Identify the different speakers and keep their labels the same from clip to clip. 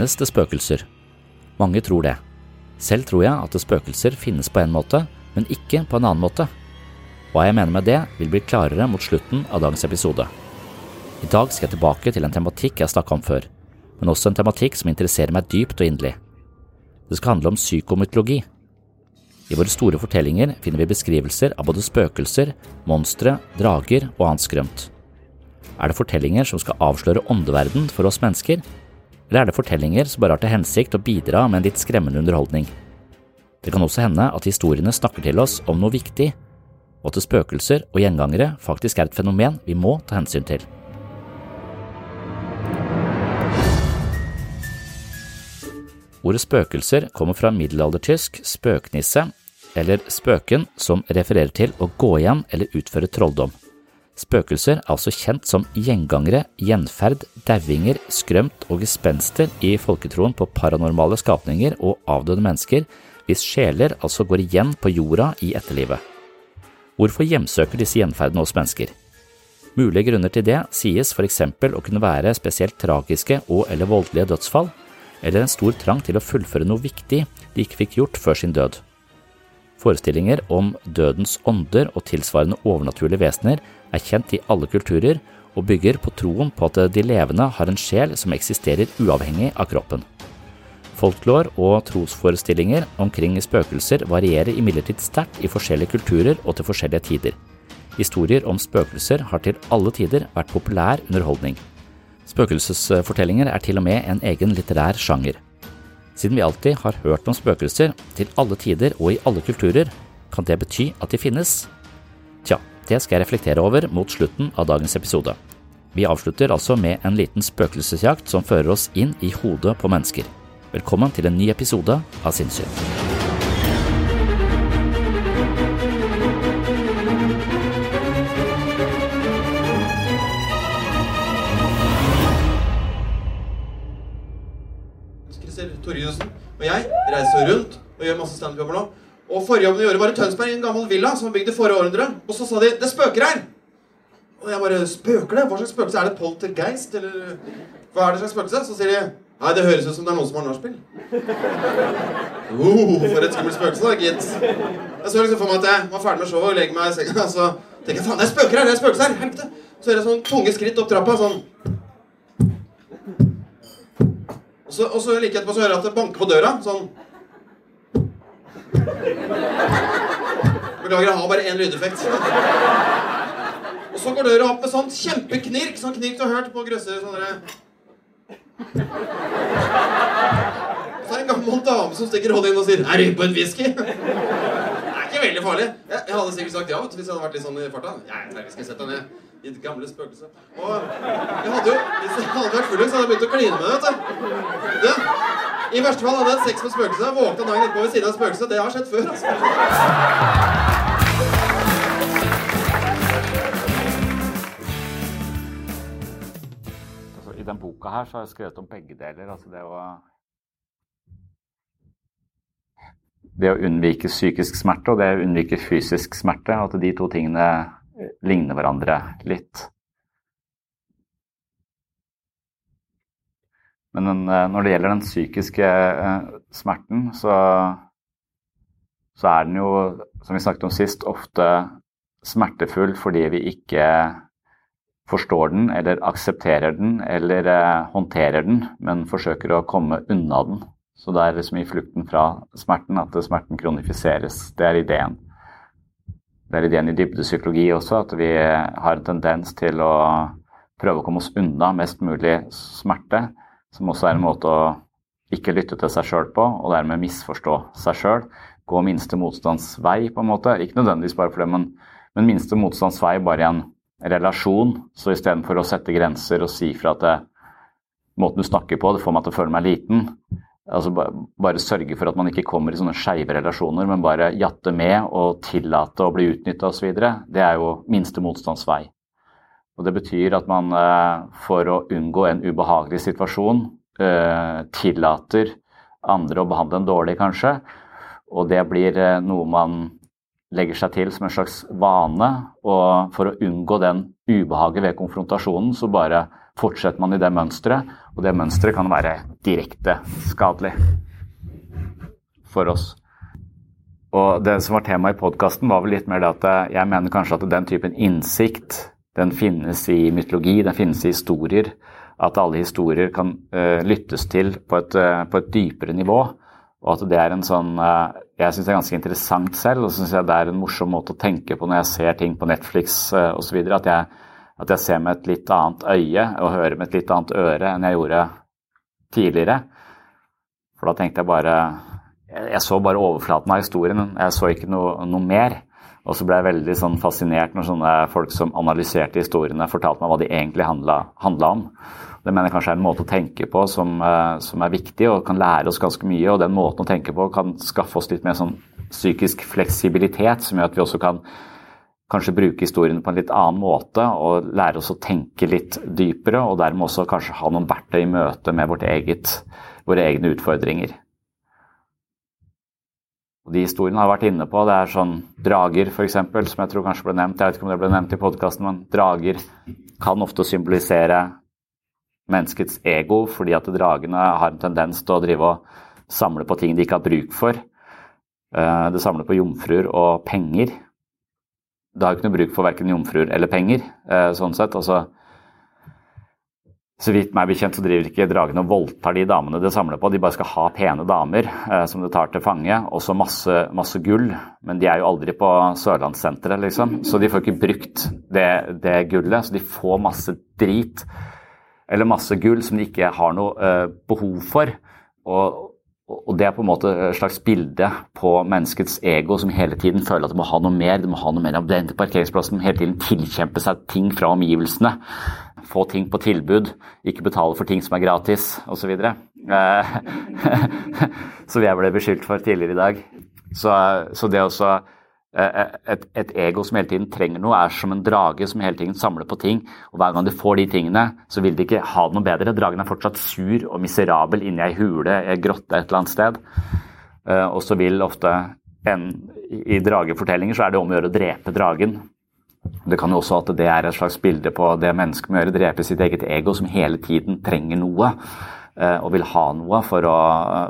Speaker 1: Finnes det spøkelser? Mange tror det. Selv tror jeg at spøkelser finnes på en måte, men ikke på en annen måte. Hva jeg mener med det, vil bli klarere mot slutten av dagens episode. I dag skal jeg tilbake til en tematikk jeg har snakka om før, men også en tematikk som interesserer meg dypt og inderlig. Det skal handle om psykomytologi. I våre store fortellinger finner vi beskrivelser av både spøkelser, monstre, drager og annet skrømt. Er det fortellinger som skal avsløre åndeverden for oss mennesker, eller er det fortellinger som bare har til hensikt å bidra med en litt skremmende underholdning? Det kan også hende at historiene snakker til oss om noe viktig, og at spøkelser og gjengangere faktisk er et fenomen vi må ta hensyn til. Ordet spøkelser kommer fra middelaldertysk spøknisse, eller spøken, som refererer til å gå igjen eller utføre trolldom. Spøkelser er altså kjent som gjengangere, gjenferd, dauinger, skrømt og gespenster i folketroen på paranormale skapninger og avdøde mennesker hvis sjeler altså går igjen på jorda i etterlivet. Hvorfor hjemsøker disse gjenferdene hos mennesker? Mulige grunner til det sies for eksempel å kunne være spesielt tragiske og eller voldelige dødsfall, eller en stor trang til å fullføre noe viktig de ikke fikk gjort før sin død. Forestillinger om dødens ånder og tilsvarende overnaturlige vesener er kjent i alle kulturer og bygger på troen på at de levende har en sjel som eksisterer uavhengig av kroppen. Folklore og trosforestillinger omkring spøkelser varierer imidlertid sterkt i forskjellige kulturer og til forskjellige tider. Historier om spøkelser har til alle tider vært populær underholdning. Spøkelsesfortellinger er til og med en egen litterær sjanger. Siden vi alltid har hørt om spøkelser til alle tider og i alle kulturer, kan det bety at de finnes? Tja, det skal jeg reflektere over mot slutten av dagens episode. Vi avslutter altså med en liten spøkelsesjakt som fører oss inn i hodet på mennesker. Velkommen til en ny episode av Sinnsyn.
Speaker 2: Torjussen og jeg reiser rundt og gjør masse standup-jobber nå. Og forrige jobben vi gjorde, var i Tønsberg, i en gammel villa som var bygd i forrige århundre. Og så sa de 'Det spøker her'! Og jeg bare 'Spøker det? Hva slags spøkelse? Er det poltergeist, eller hva er det slags spøkelse?' Så sier de 'Nei, det høres ut som det er noen som har nachspiel'. Oh, for et skummelt spøkelse, da, gitt. Jeg så liksom for meg at jeg var ferdig med showet og legger meg i senga, og så tenker jeg 'Faen, det er spøker her! Det er spøkelse her! Helvete!' Så hører jeg sånn tunge skritt opp trappa, sånn Og så, og så like etterpå så hører jeg at det banker på døra. Sånn. Beklager, jeg har bare én lydeffekt. Og så går døra opp med sånn kjempeknirk. Sånn knirk du har hørt på grøsser Og Så er det en gammel dame som stikker hodet inn og sier 'Er du på en whisky?' Det er ikke veldig farlig. Jeg, jeg hadde sikkert sagt ja vet hvis jeg hadde vært litt sånn i farta. Jeg, jeg skal sette deg ned. Ditt gamle spøkelse. Og jeg hadde jo, hvis jeg hadde vært full, så hadde jeg begynt å kline med det. vet du. I verste fall hadde jeg sex med spøkelset. Våkna dagen etterpå ved siden av spøkelset. Det har skjedd før. altså.
Speaker 1: Altså, I den boka her så har jeg skrevet om begge deler. Altså det å Det å unnvike psykisk smerte og det å unnvike fysisk smerte. At de to tingene ligner hverandre litt. Men den, eh, når det gjelder den psykiske eh, smerten, så, så er den jo, som vi snakket om sist, ofte smertefull fordi vi ikke forstår den eller aksepterer den eller eh, håndterer den, men forsøker å komme unna den. Så det er liksom i flukten fra smerten at smerten kronifiseres. Det er ideen. Det er ideen i dybdepsykologi også, at vi har en tendens til å prøve å komme oss unna mest mulig smerte, som også er en måte å ikke lytte til seg sjøl på, og dermed misforstå seg sjøl. Gå minste motstands vei, på en måte. Ikke nødvendigvis bare for det, men, men minste motstands vei bare i en relasjon. Så istedenfor å sette grenser og si fra at det, måten du snakker på, det får meg til å føle meg liten, Altså bare sørge for at man ikke kommer i sånne skeive relasjoner, men bare jatte med og tillate å bli utnytta osv. Det er jo minste motstands vei. Og det betyr at man eh, for å unngå en ubehagelig situasjon eh, tillater andre å behandle en dårlig, kanskje. Og det blir eh, noe man legger seg til som en slags vane. Og for å unngå den ubehaget ved konfrontasjonen, så bare fortsetter man i det mønsteret, og det mønsteret kan være direkte skadelig for oss. Og Det som var temaet i podkasten, var vel litt mer det at jeg mener kanskje at den typen innsikt den finnes i mytologi, den finnes i historier. At alle historier kan uh, lyttes til på et, uh, på et, dypere nivå. Og at det er en sånn uh, Jeg syns det er ganske interessant selv, og syns det er en morsom måte å tenke på når jeg ser ting på Netflix uh, osv. At jeg at jeg ser med et litt annet øye og hører med et litt annet øre enn jeg gjorde tidligere. For da tenkte jeg bare Jeg så bare overflaten av historien, jeg så ikke noe, noe mer. Og så ble jeg veldig sånn fascinert når sånne folk som analyserte historiene, fortalte meg hva de egentlig handla om. Det mener jeg kanskje er en måte å tenke på som, eh, som, er viktig og kan lære oss ganske mye. Og den måten å tenke på kan skaffe oss litt mer sånn psykisk fleksibilitet, som gjør at vi også kan kanskje bruke historiene på en litt annen måte og lære oss å tenke litt dypere, og dermed også kanskje ha noen verktøy i møte med eget, våre egne utfordringer. Og de historiene har jeg vært inne på. Det er sånn drager, f.eks., som jeg tror kanskje ble nevnt. Jeg vet ikke om det ble nevnt i podkasten, men drager kan ofte symbolisere menneskets ego, fordi at dragene har en tendens til å drive og samle på ting de ikke har bruk for. Eh, det samler på jomfruer og penger. Det har ikke noe bruk for verken jomfruer eller penger. Eh, sånn sett. Altså, så vidt meg bekjent så driver ikke dragene og voldtar de damene det samler på. De bare skal ha pene damer eh, som det tar til fange, og så masse, masse, gull. Men de er jo aldri på Sørlandssenteret, liksom. Så de får ikke brukt det, det, gullet. Så de får masse drit, eller masse gull, som de ikke har noe eh, behov for. Og, og det er på en måte et slags bilde på menneskets ego som hele tiden føler at det må ha noe mer. det må ha noe mer av den til parkeringsplassen, hele tiden tilkjempe seg ting fra omgivelsene. Få ting på tilbud, ikke betale for ting som er gratis, osv. Så jeg ble beskyldt for tidligere i dag. Så, så det også et, et, ego som hele tiden trenger noe, er som en drage som hele tiden samler på ting. og Hver gang de får de tingene, så vil de ikke ha det noe bedre. Dragen er fortsatt sur og miserabel inni ei hule, ei grotte et eller annet sted. Eh, og så vil ofte en, I dragefortellinger så er det om å gjøre å drepe dragen. Det kan jo også at det er et slags bilde på det mennesket må gjøre, drepe sitt eget ego, som hele tiden trenger noe. Eh, og vil ha noe for å,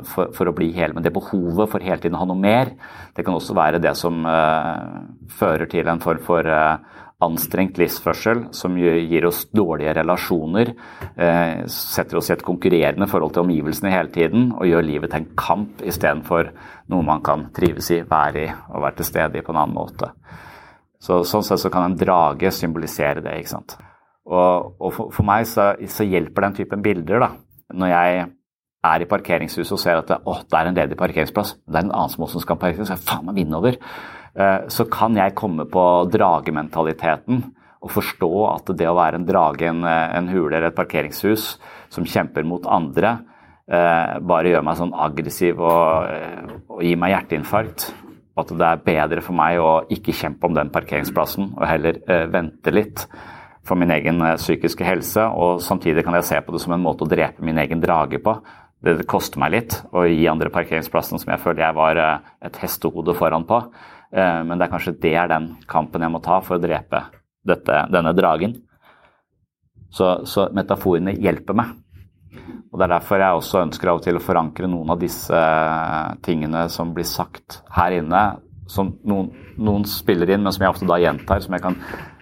Speaker 1: for, for å, bli hel. Men det behovet for hele tiden å ha noe mer, det kan også være det som uh, fører til en form for uh, anstrengt livsførsel som gir oss dårlige relasjoner, setter oss i et konkurrerende forhold til omgivelsene hele tiden og gjør livet til en kamp istedenfor noe man kan trives i, være i og være til stede i på en annen måte. Så, sånn sett så kan en drage symbolisere det. ikke sant? Og, og for, for, meg så, så, hjelper den typen bilder da, når jeg er i parkeringshuset og ser at det, å, det er en ledig parkeringsplass, det er en annen som også skal parkere, så jeg faen meg vinne over. Eh, så kan jeg komme på dragementaliteten og forstå at det å være en drage, en, en hule eller et parkeringshus som kjemper mot andre, eh, bare gjør meg sånn aggressiv og, eh, og gir meg hjerteinfarkt. At det er bedre for meg å ikke kjempe om den parkeringsplassen og heller vente litt for min egen eh, psykiske helse. Og samtidig kan jeg se på det som en måte å drepe min egen drage på. Det, koster meg litt å gi andre parkeringsplassen som jeg føler jeg var eh, et hestehode foran på. Eh, men det er kanskje det er den kampen jeg må ta for å drepe dette, denne dragen. Så, så metaforene hjelper meg. Og Det er derfor jeg også ønsker av og til å forankre noen av disse tingene som blir sagt her inne, som noen, noen spiller inn, men som jeg ofte da gjentar. som jeg kan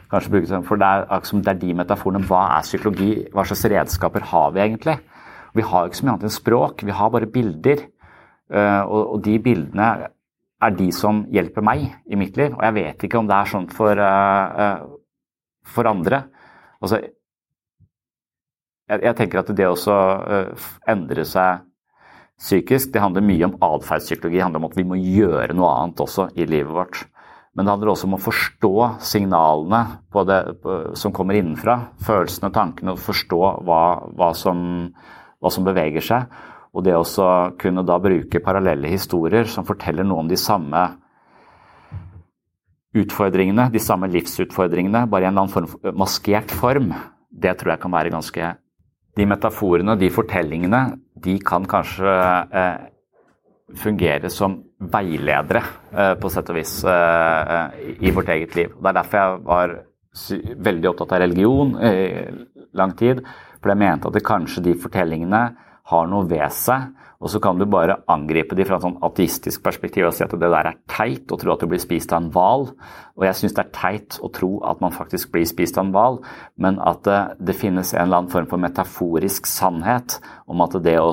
Speaker 1: kanskje bruke For det er, det er de metaforene. Hva er psykologi? Hva slags redskaper har vi egentlig? Vi har ikke så mye annet enn språk, vi har bare bilder. Og, og de bildene er de som hjelper meg i mitt liv. Og jeg vet ikke om det er sånn for, eh, for andre. Altså, jeg, jeg, tenker at det også uh, endre seg psykisk, det handler mye om atferdspsykologi. Det handler om at vi må gjøre noe annet også i livet vårt. Men det handler også om å forstå signalene det, som kommer innenfra. Følelsene, og tankene, og forstå hva, hva, som, hva som beveger seg. Og det å kunne da bruke parallelle historier som forteller noe om de samme utfordringene, de samme livsutfordringene, bare i en eller annen form, maskert form, det tror jeg kan være ganske de metaforene, de fortellingene, de kan kanskje eh, fungere som veiledere, eh, på sett og vis, eh, i vårt eget liv. Det er derfor jeg var veldig opptatt av religion i lang tid. For jeg mente at kanskje de fortellingene har noe ved seg og så kan du bare angripe de fra et sånn ateistisk perspektiv og si at det der er teit, og tro at du blir spist av en hval. Og jeg syns det er teit å tro at man faktisk blir spist av en hval, men at det, det, finnes en eller annen form for metaforisk sannhet om at det å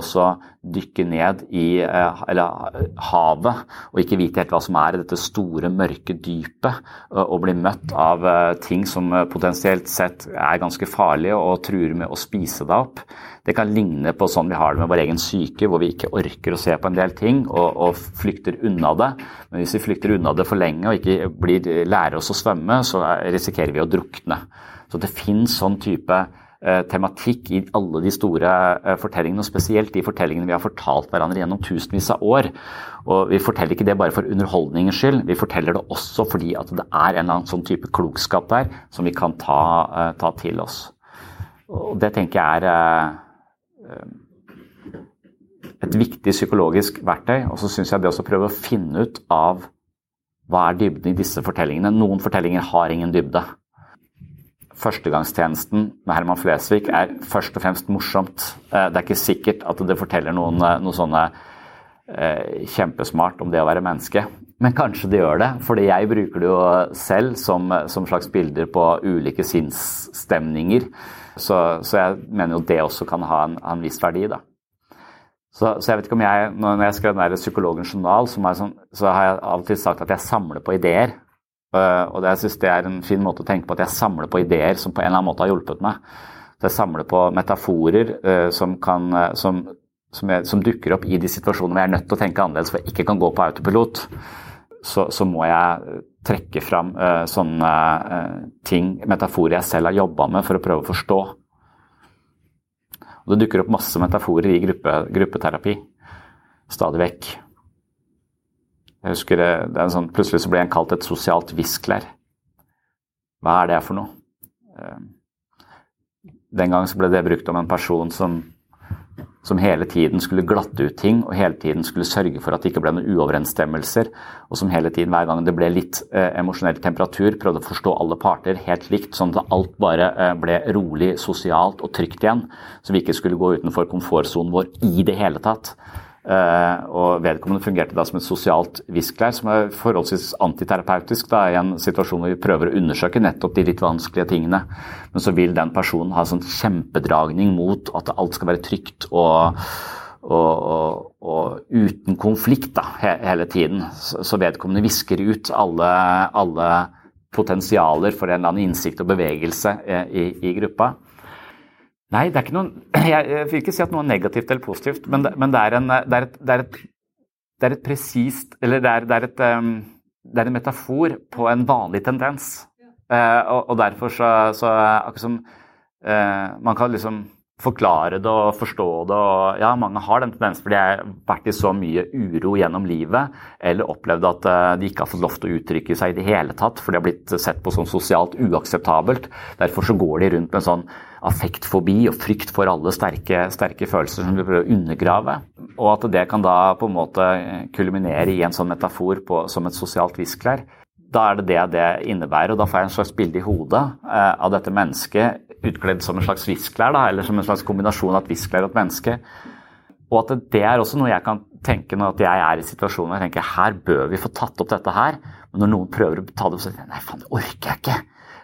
Speaker 1: dykke ned i eh, eller, havet og ikke vite helt hva som er i dette store, mørke dypet, og bli møtt av eh, ting som potensielt sett er ganske farlige og truer med å spise deg opp, det kan ligne på sånn vi har det med vår egen syke, hvor vi ikke orker å se på en del ting og, og flykter unna det. Men hvis vi flykter unna det for lenge og ikke blir, lærer oss å svømme, så risikerer vi å drukne. Så det finnes sånn type eh, tematikk i alle de store eh, fortellingene, og spesielt de fortellingene vi har fortalt hverandre gjennom tusenvis av år. Og Vi forteller ikke det bare for underholdningens skyld, vi forteller det også fordi at det er en eller annen sånn type klokskap der som vi kan ta, eh, ta til oss. Og Det tenker jeg er et viktig psykologisk verktøy. Og så syns jeg det også prøve å finne ut av hva er dybden i disse fortellingene. Noen fortellinger har ingen dybde. Førstegangstjenesten med Herman Flesvig er først og fremst morsomt. Eh, det er ikke sikkert at det forteller noen, eh, noe sånne kjempesmart om det å være menneske. Men kanskje det gjør det, for jeg bruker det jo selv som, som slags bilder på ulike sinnsstemninger. Så, så, jeg mener jo det også kan ha en, en viss verdi. da. Så, så, jeg vet ikke om jeg, Når jeg skrev den der Psykologens journal, sånn, så har jeg av og til sagt at jeg samler på ideer. Uh, og det, jeg synes det er en fin måte å tenke på at jeg samler på ideer som på en eller annen måte har hjulpet meg. Så jeg samler på metaforer uh, som, kan, uh, som, som, jeg, som, dukker opp i de situasjonene hvor jeg er nødt til å tenke annerledes, for jeg ikke kan gå på autopilot. Så, så må jeg trekke fram sånne ting, metaforer jeg selv har jobba med for å prøve å forstå. Og det dukker opp masse metaforer i gruppe, gruppeterapi. Stadig vekk. Jeg husker det, det er en sånn, Plutselig så ble en kalt et sosialt visklær. Hva er det for noe? Uh, den gang så ble det brukt om en person som som hele tiden skulle glatte ut ting og hele tiden skulle sørge for at det ikke ble noen uoverensstemmelser, og som hele tiden, hver gang det ble litt eh, emosjonell temperatur, prøvde å forstå alle parter helt likt, sånn at alt bare eh, ble rolig, sosialt og trygt igjen, så vi ikke skulle gå utenfor komfortsonen vår i det hele tatt. Uh, og vedkommende fungerte da som et sosialt viskelær, som er forholdsvis antiterapeutisk da, i en situasjon hvor vi prøver å undersøke nettopp de litt vanskelige tingene. Men så vil den personen ha sånn kjempedragning mot at alt skal være trygt og, og, og, og uten konflikt da, he, hele tiden. Så, vedkommende visker ut alle, alle potensialer for en eller annen innsikt og bevegelse i, i, i gruppa. Nei, det er ikke noen Jeg vil ikke si at noe er negativt eller positivt, men det, men det er, en, det er et, det er et, det er et presist Eller det er, det, er et, um, det er en metafor på en vanlig tendens. Uh, og, og, derfor så, så akkurat som uh, Man kan liksom forklare det og forstå det. Og ja, mange har den tendensen fordi de har vært i så mye uro gjennom livet, eller opplevd at eh, de ikke har fått lov til å uttrykke seg i det hele tatt, for de har blitt sett på som sosialt uakseptabelt. Derfor så går de rundt med en sånn affektfobi og frykt for alle sterke, sterke følelser som de prøver å undergrave. Og at det kan da på en måte kulminere i en sånn metafor på, som et sosialt viskelær. Da er det det det innebærer, og da får jeg en slags bilde i hodet eh, av dette mennesket utkledd som en slags visklær, da, eller som en slags kombinasjon av et visklær og et menneske. Og at det er også noe jeg kan tenke når jeg er i situasjonen jeg tenker her bør vi få tatt opp dette her. Men når noen prøver å ta det opp, så sier jeg nei, faen, det orker jeg ikke.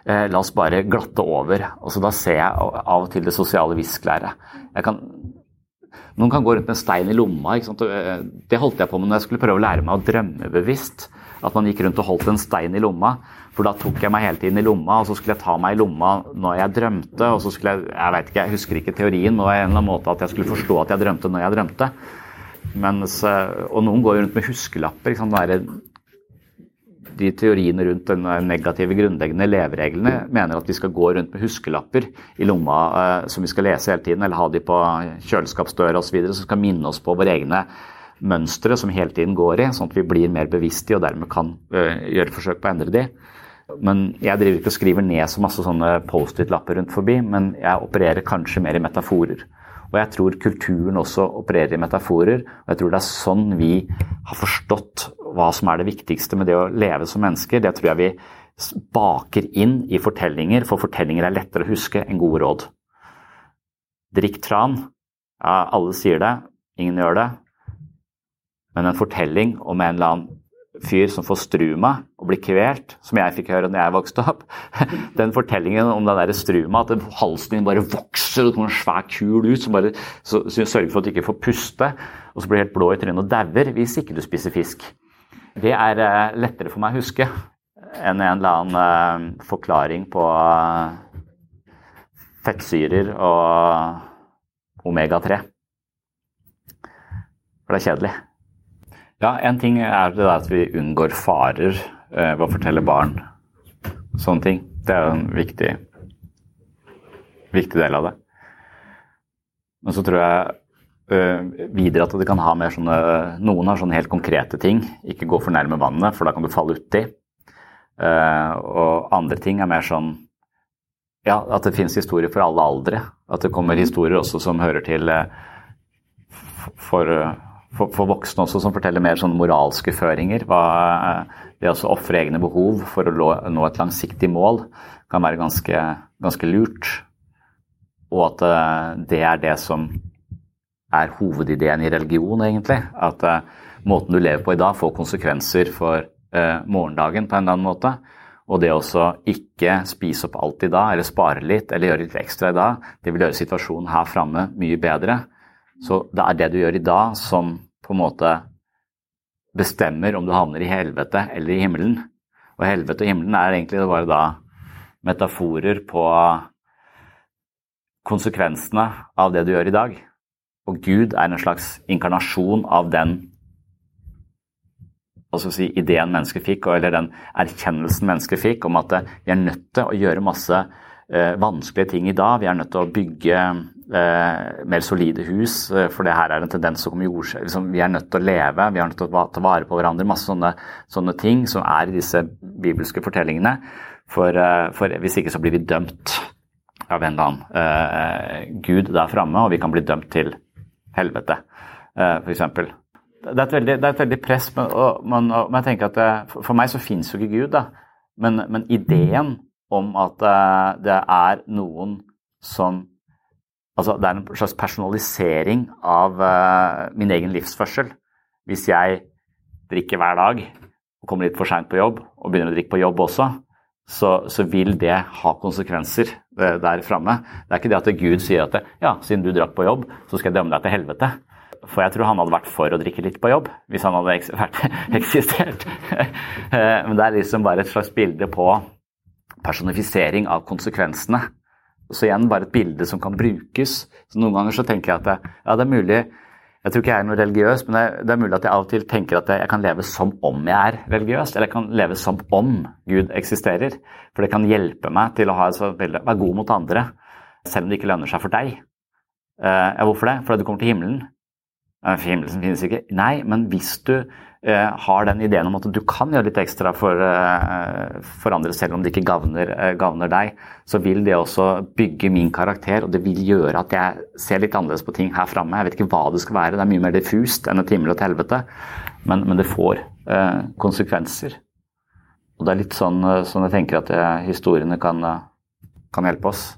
Speaker 1: Eh, la oss bare glatte over. Og så Da ser jeg av og til det sosiale visklæret. Noen kan gå rundt med en stein i lomma. Eh, det holdt jeg på med når jeg skulle prøve å lære meg å drømme bevisst. At man gikk rundt og holdt en stein i lomma. For da tok jeg meg hele tiden i lomma, og så skulle jeg ta meg i lomma når jeg drømte. Og så skulle jeg jeg vet ikke, jeg husker ikke teorien, men det var en eller annen måte at jeg skulle forstå at jeg drømte når jeg drømte. Mens, og noen går rundt med huskelapper. Liksom, de teoriene rundt den negative grunnleggende levereglene mener at vi skal gå rundt med huskelapper i lomma eh, som vi skal lese hele tiden, eller ha de på kjøleskapsdøra osv., som skal minne oss på våre egne mønstre som hele tiden går i, sånn at vi blir mer bevisste i og dermed kan uh, gjøre forsøk på å endre de. Men jeg driver ikke og skriver ned så masse sånne Post-It-lapper rundt forbi, men jeg opererer kanskje mer i metaforer. Og jeg tror kulturen også opererer i metaforer. Og jeg tror det er sånn vi har forstått hva som er det viktigste med det å leve som mennesker. Det tror jeg vi baker inn i fortellinger, for fortellinger er lettere å huske enn gode råd. Drikk tran. Ja, alle sier det, ingen gjør det. Men en fortelling om en eller annen fyr som får struma og blir kvelt, som jeg fikk høre når jeg vokste opp Den fortellingen om den der struma, at halsen din bare vokser og kommer en svær kul ut som bare så, så sørger for at du ikke får puste, og så blir du helt blå i trynet og dauer hvis ikke du spiser fisk. Det er uh, lettere for meg å huske enn en eller annen uh, forklaring på uh, fettsyrer og omega-3. For det er kjedelig. Ja, en ting er det at vi unngår farer eh, ved å fortelle barn sånne ting. Det er jo en viktig, viktig del av det. Men så tror jeg øh, videre at det kan ha mer sånne Noen har sånne helt konkrete ting. Ikke gå for nærme vannet, for da kan du falle uti. Uh, og andre ting er mer sånn ja, at det finnes historier for alle aldre. At det kommer historier også som hører til uh, for uh, for, for, voksne også, som forteller mer sånn moralske føringer. Hva, det å ofre egne behov for å nå et langsiktig mål kan være ganske, ganske lurt. Og at uh, det er det som er hovedideen i religion, egentlig. At uh, måten du lever på i dag, får konsekvenser for morgendagen på en eller annen måte. Og det å ikke spise opp alt i dag, eller spare litt, eller gjøre litt ekstra i dag, det vil gjøre situasjonen her framme mye bedre. Så det er det du gjør i dag som på en måte bestemmer om du havner i helvete eller i himmelen. Og helvete og himmelen er egentlig bare da metaforer på konsekvensene av det du gjør i dag. Og Gud er en slags inkarnasjon av den si, ideen mennesket fikk, eller den erkjennelsen mennesket fikk om at vi er nødt til å gjøre masse eh, vanskelige ting i dag. Vi er nødt til å bygge eh, mer solide hus, eh, for det her er en tendens som kommer jord, liksom, Vi er nødt til å leve, vi er nødt til å ta vare på hverandre. Masse sånne, sånne ting som er i disse bibelske fortellingene. For, eh, for, hvis ikke så blir vi dømt av en eller annen eh, gud der framme, og vi kan bli dømt til helvete, eh, f.eks. Det er, veldig, det er, et veldig, press, men, og, men, og, men jeg tenker at det, for meg så fins jo ikke Gud, da. Men, men ideen om at uh, det er noen som Altså, det er en slags personalisering av uh, min egen livsførsel. Hvis jeg drikker hver dag og kommer litt for seint på jobb, og begynner å drikke på jobb også, så, så vil det ha konsekvenser uh, der framme. Det er ikke det at Gud sier at det, ja, siden du drakk på jobb, så skal jeg dømme deg til helvete. For jeg tror han hadde vært for å drikke litt på jobb, hvis han hadde eks eksistert. Eh, men det er liksom bare et slags bilde på personifisering av konsekvensene. Så igjen bare et bilde som kan brukes. Så Noen ganger så tenker jeg at det, ja, det er mulig Jeg tror ikke jeg er noe religiøs, men det, det er mulig at jeg av og til tenker at jeg kan leve som om jeg er religiøs. Eller jeg kan leve som om Gud eksisterer. For det kan hjelpe meg til å ha et bilde, være god mot andre, selv om det ikke lønner seg for deg. Ja, hvorfor det? Fordi du kommer til himmelen. Himmelen finnes ikke. Nei, men hvis du Eh, har den ideen om at du kan gjøre litt ekstra for, eh, for andre, selv om det ikke gagner, eh, deg, så vil det også bygge min karakter, og det vil gjøre at jeg ser litt annerledes på ting her framme. Jeg vet ikke hva det skal være, det er mye mer diffust enn et himmel og et helvete, men, men det får eh, konsekvenser. Og det er litt sånn, sånn jeg tenker at historiene kan, kan hjelpe oss.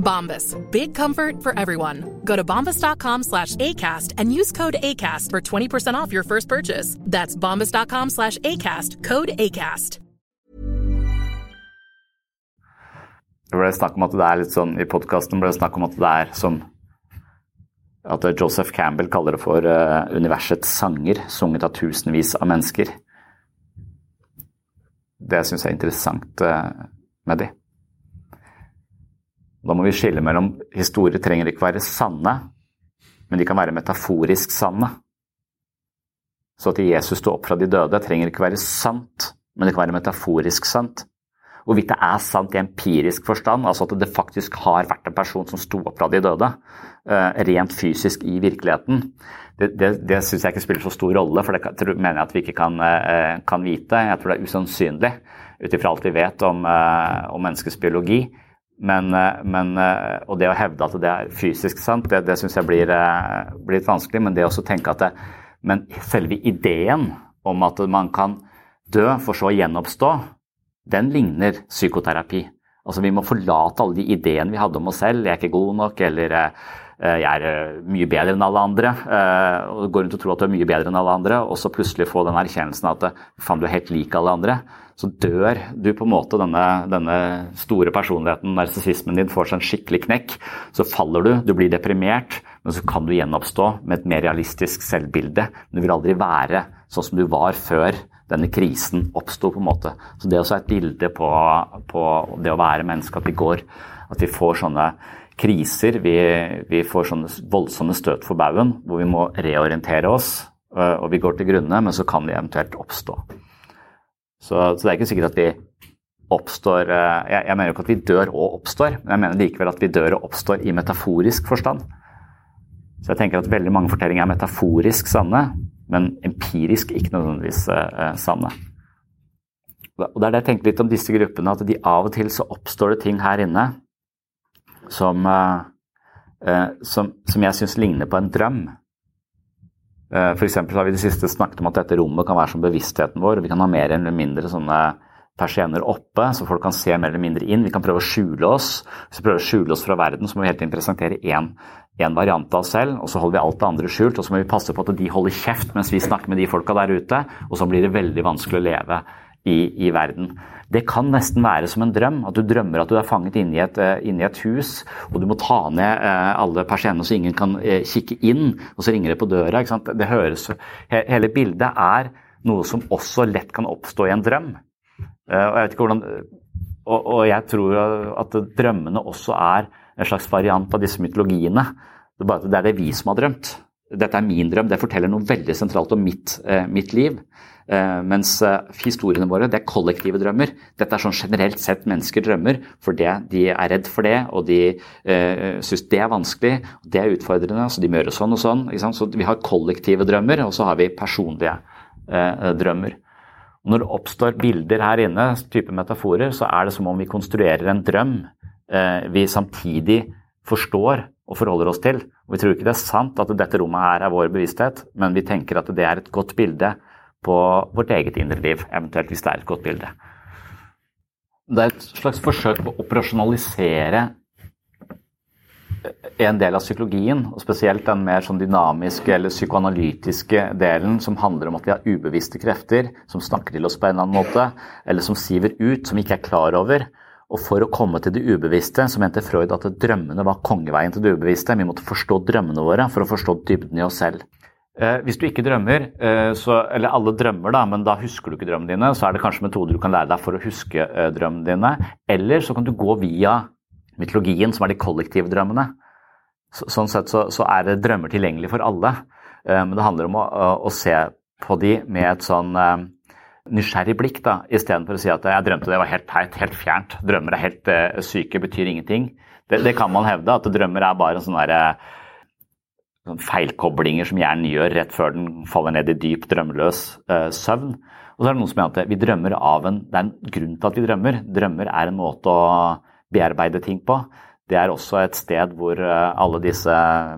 Speaker 3: Bombas. Big comfort for everyone. Go to bombas.com slash ACAST and use code ACAST for 20% off your first purchase. That's bombas.com slash ACAST. Code ACAST.
Speaker 1: Det ble snakk om at det er litt sånn, I podkasten ble det snakk om at det er som At Joseph Campbell kaller det for uh, universets sanger, sunget av tusenvis av mennesker. Det syns jeg er interessant uh, med de. Da må vi skille mellom historier trenger ikke være sanne, men de kan være metaforisk sanne. Så at Jesus sto opp fra de døde, trenger ikke være sant, men det kan være metaforisk sant. Hvorvidt det er sant i empirisk forstand, altså at det faktisk har vært en person som sto opp fra de døde, uh, rent fysisk i virkeligheten, det, det, det syns jeg ikke spiller så stor rolle, for det mener jeg at vi ikke kan, uh, kan vite. Jeg tror det er usannsynlig, ut ifra alt vi vet om, uh, om menneskets biologi. Men, men, og det å hevde at det er fysisk sant, det, det syns jeg blir, blir, litt vanskelig. Men det å tenke at det, men selve ideen om at man kan dø for så å gjenoppstå, den ligner psykoterapi. Altså Vi må forlate alle de ideene vi hadde om oss selv. 'Jeg er ikke god nok', eller eh, 'jeg er eh, mye bedre enn alle andre'. Eh, og går rundt og tror at du er mye bedre enn alle andre, og så plutselig få den erkjennelsen at 'faen, du er helt lik alle andre'. Så dør du på en måte denne, denne store personligheten, narsissismen din, får seg en skikkelig knekk. Så faller du, du blir deprimert, men så kan du gjenoppstå med et mer realistisk selvbilde. Men du vil aldri være sånn som du var før denne krisen oppsto, på en måte. Så det er også et bilde på, på, det å være menneske, at vi går At vi får sånne kriser, vi, vi får sånne voldsomme støt for baugen, hvor vi må reorientere oss, og vi går til grunne, men så kan vi eventuelt oppstå. Så, så det er ikke sikkert at vi oppstår jeg, jeg mener jo ikke at vi dør og oppstår, men jeg mener likevel at vi dør og oppstår i metaforisk forstand. Så jeg tenker at veldig mange fortellinger er metaforisk sanne, men empirisk ikke nødvendigvis eh, sanne. Og Det er det jeg tenker litt om disse gruppene, at de av og til så oppstår det ting her inne som, eh, eh som, som jeg syns ligner på en drøm. Eh, F.eks. har vi det siste snakket om at dette rommet kan være som bevisstheten vår. Vi kan ha mer eller mindre sånne persienner oppe, så folk kan se mer eller mindre inn. Vi kan prøve å skjule oss. Hvis vi prøver å skjule oss fra verden, så må vi hele tiden presentere én en variant av oss selv, og så holder vi alt det andre skjult. Og så må vi passe på at de holder kjeft mens vi snakker med de folka der ute, og så blir det veldig vanskelig å leve i, i verden. Det kan nesten være som en drøm. At du drømmer at du er fanget inne i et, eh, inne et hus, og du må ta ned eh, alle persiennene så ingen kan eh, kikke inn, og så ringer det på døra. Det høres, hele bildet er noe som også lett kan oppstå i en drøm. Og jeg, hvordan, og, og jeg tror at drømmene også er en slags variant av disse mytologiene. Det er, bare, det er det vi som har drømt. Dette er min drøm. Det forteller noe veldig sentralt om mitt, mitt liv. Eh, mens eh, historiene våre det er kollektive drømmer. Dette er sånn generelt sett mennesker drømmer fordi de er redd for det, og de uh, syns det er vanskelig, og det er utfordrende, så de må gjøre sånn og sånn. Så vi har kollektive drømmer, og så har vi personlige uh, drømmer. Og når det oppstår bilder her inne, type metaforer, så er det som om vi konstruerer en drøm uh, vi samtidig forstår og forholder oss til. Og Vi tror ikke det er sant at dette rommet her er vår bevissthet, men vi tenker at det er et godt bilde på vårt eget indre liv, eventuelt hvis det er et godt bilde. Det er et slags forsøk på å operasjonalisere en del av psykologien, og spesielt den mer sånn dynamiske eller psykoanalytiske delen som handler om at vi har ubevisste krefter som snakker til oss på en eller annen måte, eller som siver ut, som vi ikke er klar over. Og for å komme til det ubevisste, så mente Freud at drømmene var kongeveien til det ubevisste. Vi måtte forstå drømmene våre for å forstå dybden i oss selv. Eh, hvis du ikke drømmer, eh, så, eller alle drømmer, da, men da husker du ikke drømmene dine, så er det kanskje metoder du kan lære deg for å huske eh, drømmene dine. Eller så kan du gå via mytologien, som er de kollektive drømmene. Så, sånn sett så, så, er det drømmer tilgjengelig for alle. Men det handler om å, å se på de med et sånn nysgjerrig blikk, da, istedenfor å si at jeg drømte det var helt teit, helt fjernt. Drømmer er helt uh, syke, betyr ingenting. Det, det, kan man hevde, at drømmer er bare en sånn feilkoblinger som hjernen gjør rett før den faller ned i dyp, drømmeløs uh, søvn. Og så er det noen som mener at vi drømmer av en Det er en grunn til at vi drømmer. Drømmer er en måte å bearbeide ting på det er også et sted hvor eh, alle disse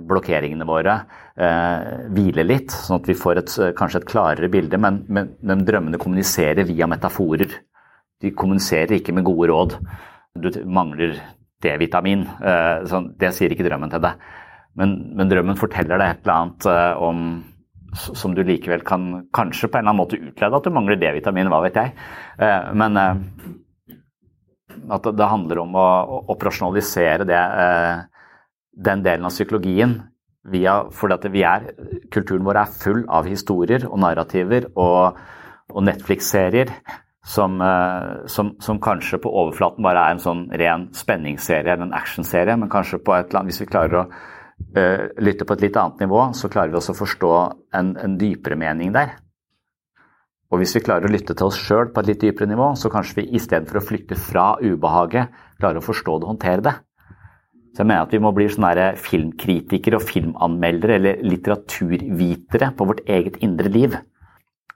Speaker 1: blokkeringene våre eh, hviler litt, sånn at vi får et, kanskje et klarere bilde. Men, men, men, drømmene kommuniserer via metaforer. De kommuniserer ikke med gode råd. Du mangler D-vitamin. Eh, sånn, det sier ikke drømmen til deg. Men, men, drømmen forteller deg et eller annet eh, om som du likevel kan kanskje på en eller annen måte utlede at du mangler D-vitamin, hva vet jeg. Eh, men eh, at det handler om å, operasjonalisere det, den delen av psykologien. Via, at vi er, kulturen vår er full av historier og narrativer og, og Netflix-serier som, som, som, kanskje på overflaten bare er en sånn ren spenningsserie eller en actionserie, men kanskje på et, eller annet, hvis vi klarer å uh, lytter på et litt annet nivå, så klarer vi også å forstå en, en dypere mening der. Og hvis vi klarer å lytte til oss sjøl på et litt dypere nivå, så kanskje vi istedenfor å flytte fra ubehaget, klarer å forstå det og håndtere det. Så jeg mener at vi må bli sånne filmkritikere og filmanmeldere eller litteraturvitere på vårt eget indre liv.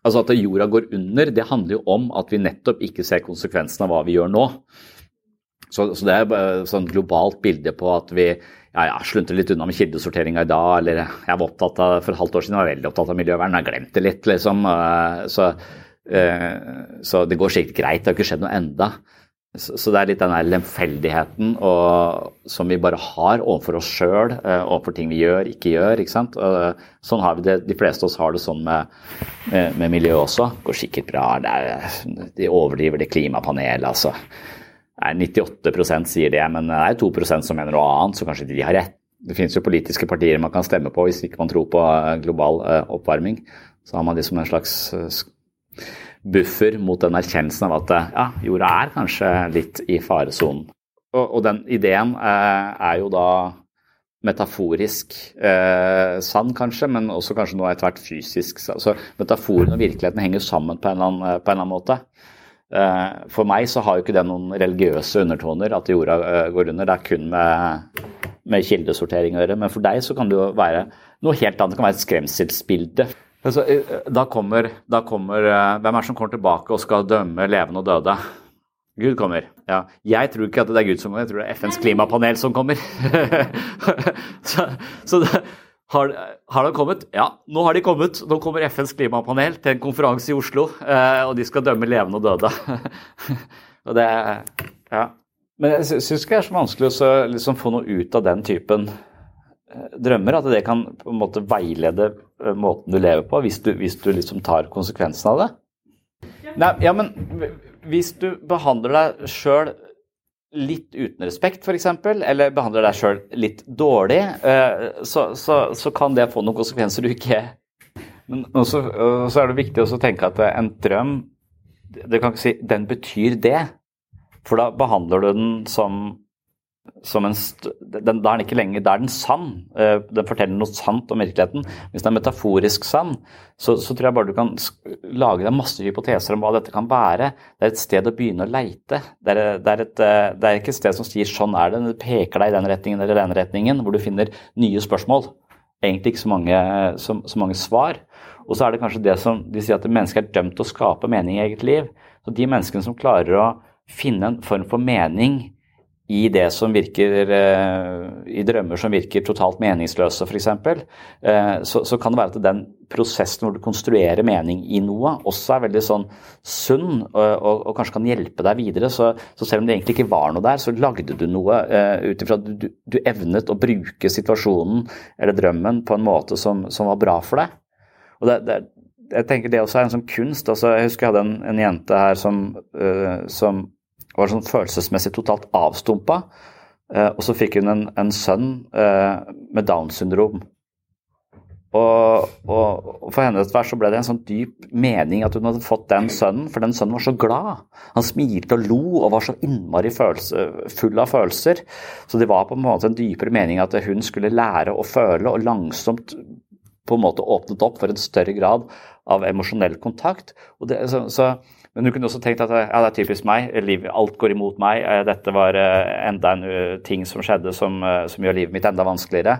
Speaker 1: Altså At jorda går under, det handler jo om at vi nettopp ikke ser konsekvensen av hva vi gjør nå. Så, så det er et sånn globalt bilde på at vi ja, ja, sluntre litt unna med kildesorteringa i dag, eller jeg var opptatt av, for et halvt år siden var jeg veldig opptatt av miljøvern, jeg har glemt det litt, liksom. Eh, så, eh, så det går sikkert greit, det har ikke skjedd noe enda. Så det er litt den der lemfeldigheten og, som vi bare har overfor oss sjøl, eh, overfor ting vi gjør, ikke gjør. ikke sant? Og sånn har vi det, De fleste av oss har det sånn med, med miljøet også. Går sikkert bra. Er, de overdriver det klimapanelet, altså. Nei, 98% sier det, men det er 2% som mener noe annet, så kanskje de har rett. Det finnes jo politiske partier man kan stemme på hvis ikke man tror på eh, global eh, oppvarming. Så har man liksom en slags eh, buffer mot den erkjennelsen av at ja, jorda er kanskje litt i faresonen. Og, den ideen er jo da metaforisk sann, kanskje, men også kanskje noe etter hvert fysisk. Så metaforen og virkeligheten henger sammen på en eller annen, på en eller annen måte. Eh, for meg så har jo ikke det noen religiøse undertoner at jorda eh, går under. Det er kun med, med kildesortering å gjøre. Men for deg så kan det jo være noe helt annet. Det kan være et skremselsbilde. Altså, eh, da kommer, da kommer, Hvem er det som kommer tilbake og skal dømme levende og døde? Gud kommer. Ja. Jeg tror ikke at det er Gud som kommer, jeg tror det er FNs klimapanel som kommer. så, så det, har, har, de kommet? Ja, nå har de kommet. Nå kommer FNs klimapanel til en konferanse i Oslo, eh, og de skal dømme levende og døde. og det, ja. Men jeg syns ikke det er så vanskelig å liksom få noe ut av den typen drømmer, at det kan på en måte veilede måten du lever på, hvis du, hvis du liksom tar konsekvensen av det? Nei, ja, men hvis du behandler deg sjøl litt uten respekt, f.eks., eller behandler deg sjøl litt dårlig, så, så, så, kan det få noen konsekvenser du ikke Men også, så er det viktig å tenke at en drøm du kan ikke si den betyr det. For da behandler du den som, som en den, Da er den ikke lenger Da er den sann. Eh, den forteller noe sant om virkeligheten. Hvis den er metaforisk sann, så, så, tror jeg bare du kan lage deg masse hypoteser om hva dette kan være. Det er et sted å begynne å leite. Det er, det er, et, eh, det er ikke et sted som sier 'sånn er det', det peker deg i den retningen eller den retningen, hvor du finner nye spørsmål. Egentlig ikke så mange, så, så mange svar. Og så er det kanskje det som de sier at mennesket er dømt til å skape mening i eget liv. Så de menneskene som klarer å finne en form for mening i det som virker eh, I drømmer som virker totalt meningsløse, f.eks., eh, så, så kan det være at den prosessen hvor du konstruerer mening i noe, også er veldig sånn sunn og, og, og kanskje kan hjelpe deg videre. Så, så, selv om det egentlig ikke var noe der, så lagde du noe uh, ut ifra at du, du, evnet å bruke situasjonen eller drømmen på en måte som, som var bra for deg. Og det, det, jeg tenker det også er en sånn kunst. Altså, jeg husker jeg hadde en, en jente her som, som var sånn følelsesmessig totalt avstumpa. Uh, og så fikk hun en, en sønn uh, med Downs syndrom. Og, og, og, for henne etter hvert så ble det en sånn dyp mening at hun hadde fått den sønnen, for den sønnen var så glad. Han smilte og lo og var så innmari følelse, full av følelser. Så det var på en måte en dypere mening at hun skulle lære å føle og langsomt på en måte åpnet opp for en større grad av emosjonell kontakt. Det, så, så, men du kunne også tenkt at ja, det er typisk meg, livet, alt går imot meg. Eh, dette var eh, enda en uh, ting som skjedde som, som, gjør livet mitt enda vanskeligere.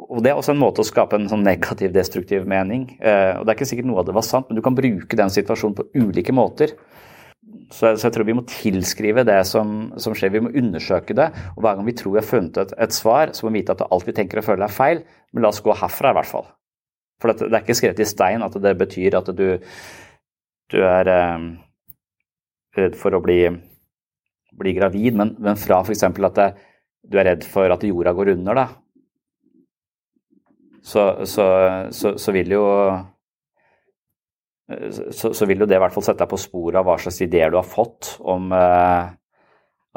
Speaker 1: Og Det er også en måte å skape en sånn negativ, destruktiv mening. Og Det er ikke sikkert noe av det var sant, men du kan bruke den situasjonen på ulike måter. Så, så jeg tror vi må tilskrive det som, som, skjer, vi må undersøke det. Og hver gang vi tror vi har funnet et, et svar, så må vi vite at alt vi tenker og føler er feil. Men la oss gå herfra, i hvert fall. For det er ikke skrevet i stein at det betyr at du, du er eh, redd for å bli, bli gravid, men, men fra f.eks. at det, du er redd for at jorda går under, da, så, så, så, så vil jo så, vil jo det i hvert fall sette deg på sporet av hva slags ideer du har fått om eh,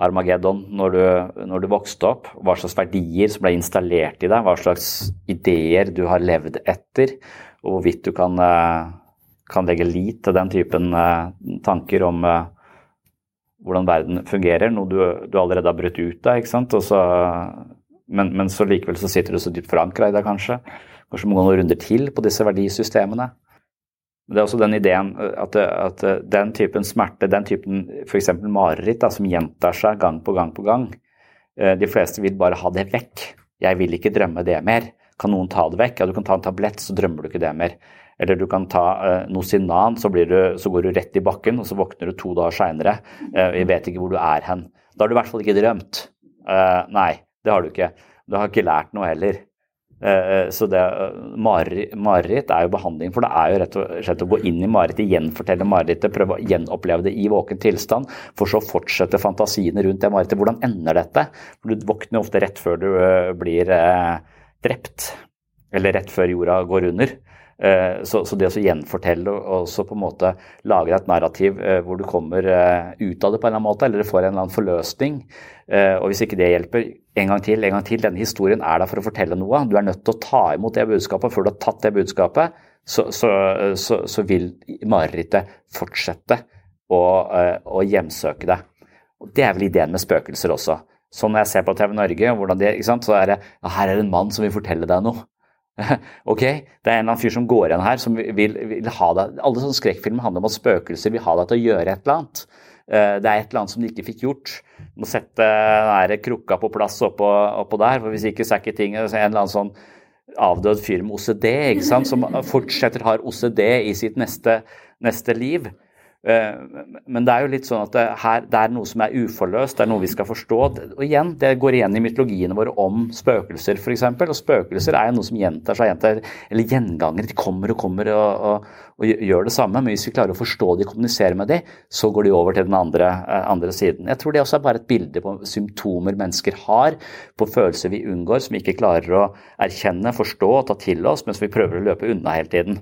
Speaker 1: Armageddon når du, når du, vokste opp, hva slags verdier som ble installert i deg, hva slags ideer du har levd etter, og hvorvidt du kan, eh, kan legge lit til den typen eh, tanker om eh, hvordan verden fungerer, noe du, du allerede har brutt ut av. ikke sant? Så, men, men, så likevel så sitter du så dypt forankra i deg, kanskje. Kanskje må gå noen runder til på disse verdisystemene. Det er også den ideen eh, at, at den typen smerte, den typen f.eks. mareritt da, som gjentar seg gang på gang på gang, de fleste vil bare ha det vekk. Jeg vil ikke drømme det mer. Kan noen ta det vekk? Ja, du kan ta en tablett, så drømmer du ikke det mer. Eller du kan ta eh, Nosinan, så, så, går du rett i bakken, og så våkner du to dager seinere. Uh, jeg vet ikke hvor du er hen. Da har du i hvert fall ikke drømt. Eh, nei, det har du ikke. Du har ikke lært noe heller. Eh, eh, så det eh, mareritt er jo behandling, for det er jo rett og slett å gå inn i marerittet, gjenfortelle marerittet, prøve å gjenoppleve det i våken tilstand, for så fortsette fantasiene rundt det marerittet. Hvordan ender dette? For du våkner ofte rett før du blir drept, eller rett før jorda går under. Så, så, det å gjenfortelle og så på en måte lage et narrativ hvor du kommer ut av det på en eller annen måte, eller får en eller annen forløsning, og hvis ikke det hjelper, en gang til, en gang til. Denne historien er der for å fortelle noe. Du er nødt til å ta imot det budskapet. Før du har tatt det budskapet, så, så, så, vil marerittet fortsette å, eh, å, hjemsøke deg. Og Det er vel ideen med spøkelser også. Sånn når jeg ser på TV Norge, det, så er det ja, her er det en mann som vil fortelle deg noe. ok, det er en eller annen fyr som går igjen her, som vil, vil ha deg Alle sånne skrekkfilmer handler om at spøkelser vil ha deg til å gjøre et eller annet. Eh, det er et eller annet som de ikke fikk gjort. Du må sette den krukka på plass oppå, oppå, der, for hvis ikke så er ikke ting En eller annen sånn avdød fyr med OCD ikke sant? som fortsetter har OCD i sitt neste, neste liv. Eh, men det er jo litt sånn at det, her, det er noe som er uforløst, det er noe vi skal forstå. Og igjen, Det går igjen i mytologiene våre om spøkelser f.eks. Og spøkelser er jo noe som gjentar seg, gjentar, eller gjengangere. De kommer og kommer og, og, og, gjør det samme. Men hvis vi klarer å forstå de, kommunisere med de, så går de over til den andre, eh, andre siden. Jeg tror det også er bare et bilde på symptomer mennesker har, på følelser vi unngår, som vi ikke klarer å erkjenne, forstå og ta til oss, mens vi prøver å løpe unna hele tiden.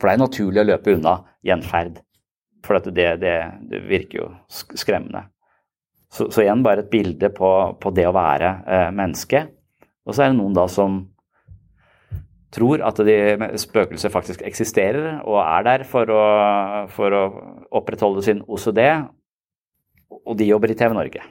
Speaker 1: For det er naturlig å løpe unna gjenferd. For det, det, det, virker jo skremmende. Så, så, igjen bare et bilde på, på det å være eh, menneske. Og så er det noen da som tror at de spøkelser faktisk eksisterer og er der for å, for å opprettholde sin OCD, og de jobber i TV Norge.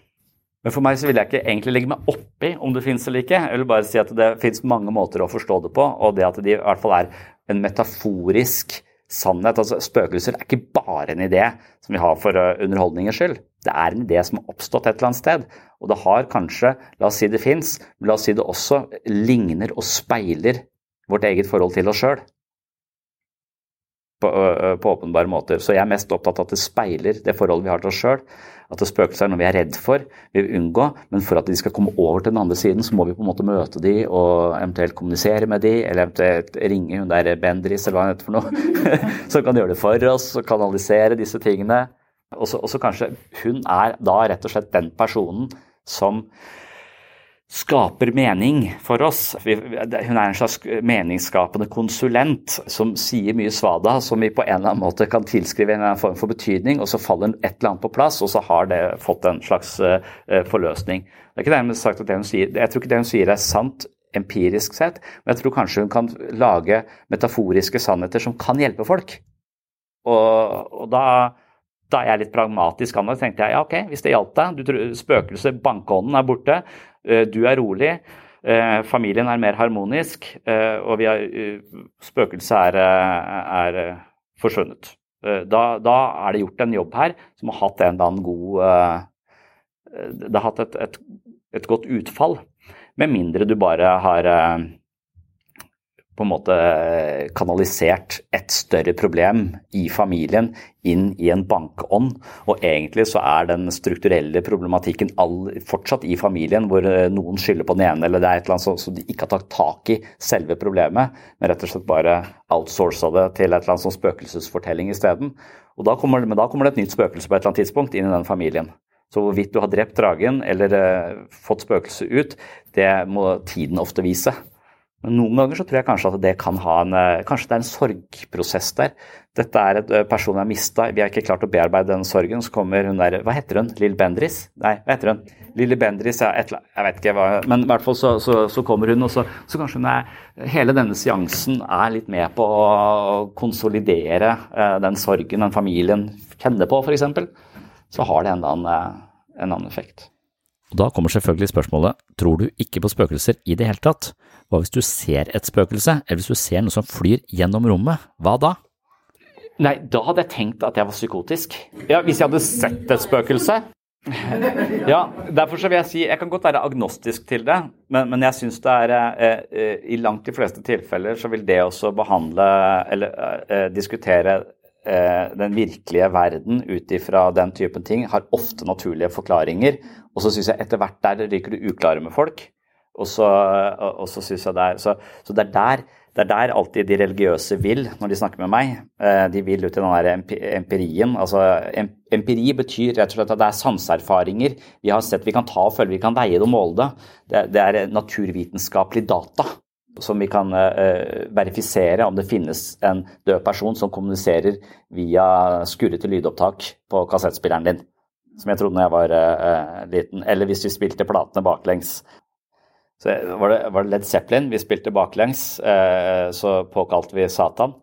Speaker 1: Men for meg så vil jeg ikke egentlig legge meg oppi om det fins eller ikke. Jeg vil bare si at det fins mange måter å forstå det på, og det at de i hvert fall er en metaforisk sannhet. Altså, spøkelser er ikke bare en idé som vi har for uh, underholdningens skyld. Det er en idé som har oppstått et eller annet sted. Og det har kanskje, la oss si det fins, men la oss si det også ligner og speiler vårt eget forhold til oss sjøl. På, uh, på, åpenbare måter. Så jeg er mest opptatt av at det speiler det forholdet vi har til oss sjøl. At spøkelser er noe vi er redd for, vi vil unngå. Men for at de skal komme over til den andre siden, så må vi på en måte møte de og eventuelt kommunisere med de, eller eventuelt ringe hun der Bendris eller hva hun heter for noe, som kan gjøre det for oss og kanalisere disse tingene. Og så kanskje hun er da rett og slett den personen som skaper mening for oss. Hun er en slags meningsskapende konsulent som sier mye svada som vi på en eller annen måte kan tilskrive en eller annen form for betydning, og så faller et eller annet på plass, og så har det fått en slags uh, forløsning. Det er ikke dermed sagt at det hun sier, Jeg tror ikke det hun sier er sant empirisk sett, men jeg tror kanskje hun kan lage metaforiske sannheter som kan hjelpe folk. Og, og da da er jeg litt pragmatisk anlagt. tenkte jeg ja, ok, hvis det hjalp deg, du spøkelset, bankånden er borte, eh, du er rolig, eh, familien er mer harmonisk, eh, og vi har, spøkelset er, er forsvunnet. Da, da, er det gjort en jobb her som har hatt en eller annen god Det har hatt et, et, et godt utfall. Med mindre du bare har på en måte kanalisert et større problem i familien inn i en bankånd. Og egentlig så er den strukturelle problematikken all, fortsatt i familien, hvor eh, noen skylder på den ene, eller det er et eller annet som de ikke har tatt tak i selve problemet, men rett og slett bare outsourca det til et eller annet sånn spøkelsesfortelling isteden. Men da kommer det et nytt spøkelse på et eller annet tidspunkt inn i den familien. Så hvorvidt du har drept dragen eller uh, fått spøkelset ut, det må tiden ofte vise. Men noen ganger så tror jeg kanskje at det kan ha en eh, Kanskje det er en sorgprosess der. Dette er et eh, person vi har mista, vi har ikke klart å bearbeide den sorgen. Så kommer hun der Hva heter hun? Lill Bendris? Nei, hva heter hun? Lille Bendris, ja, et, jeg vet ikke hva Men i hvert fall så, så, så kommer hun, og så, så, kanskje hun er Hele denne seansen er litt med på å konsolidere uh, den sorgen den familien kjenner på, f.eks. Så har det en annen, en annen effekt. Og Da kommer selvfølgelig spørsmålet tror du ikke på spøkelser i det hele tatt? Hva hvis du ser et spøkelse, eller hvis du ser noe som flyr gjennom rommet, hva da? Nei, da hadde jeg tenkt at jeg var psykotisk. Ja, Hvis jeg hadde sett et spøkelse. Ja, derfor så vil jeg si Jeg kan godt være agnostisk til det, men, men jeg syns det er eh, eh, I langt de fleste tilfeller så vil det også behandle eller eh, diskutere eh, den virkelige verden ut ifra den typen ting, har ofte naturlige forklaringer. Og så syns jeg etter hvert der ryker du uklare med folk. Og så, og så synes jeg det er, så, så det, er der, det er der alltid de religiøse vil når de snakker med meg. Eh, de vil ut i den der empirien. Altså, empiri betyr rett og slett at det er sanseerfaringer vi har sett vi kan ta og følge, vi kan veie det og måle det. Det, det er naturvitenskapelig data som vi kan uh, verifisere om det finnes en død person som kommuniserer via skurrete lydopptak på kassettspilleren din. Som jeg trodde da jeg var uh, liten. Eller hvis vi spilte platene baklengs. Så var det, var det Led Zeppelin vi spilte baklengs, uh, så påkalte vi Satan.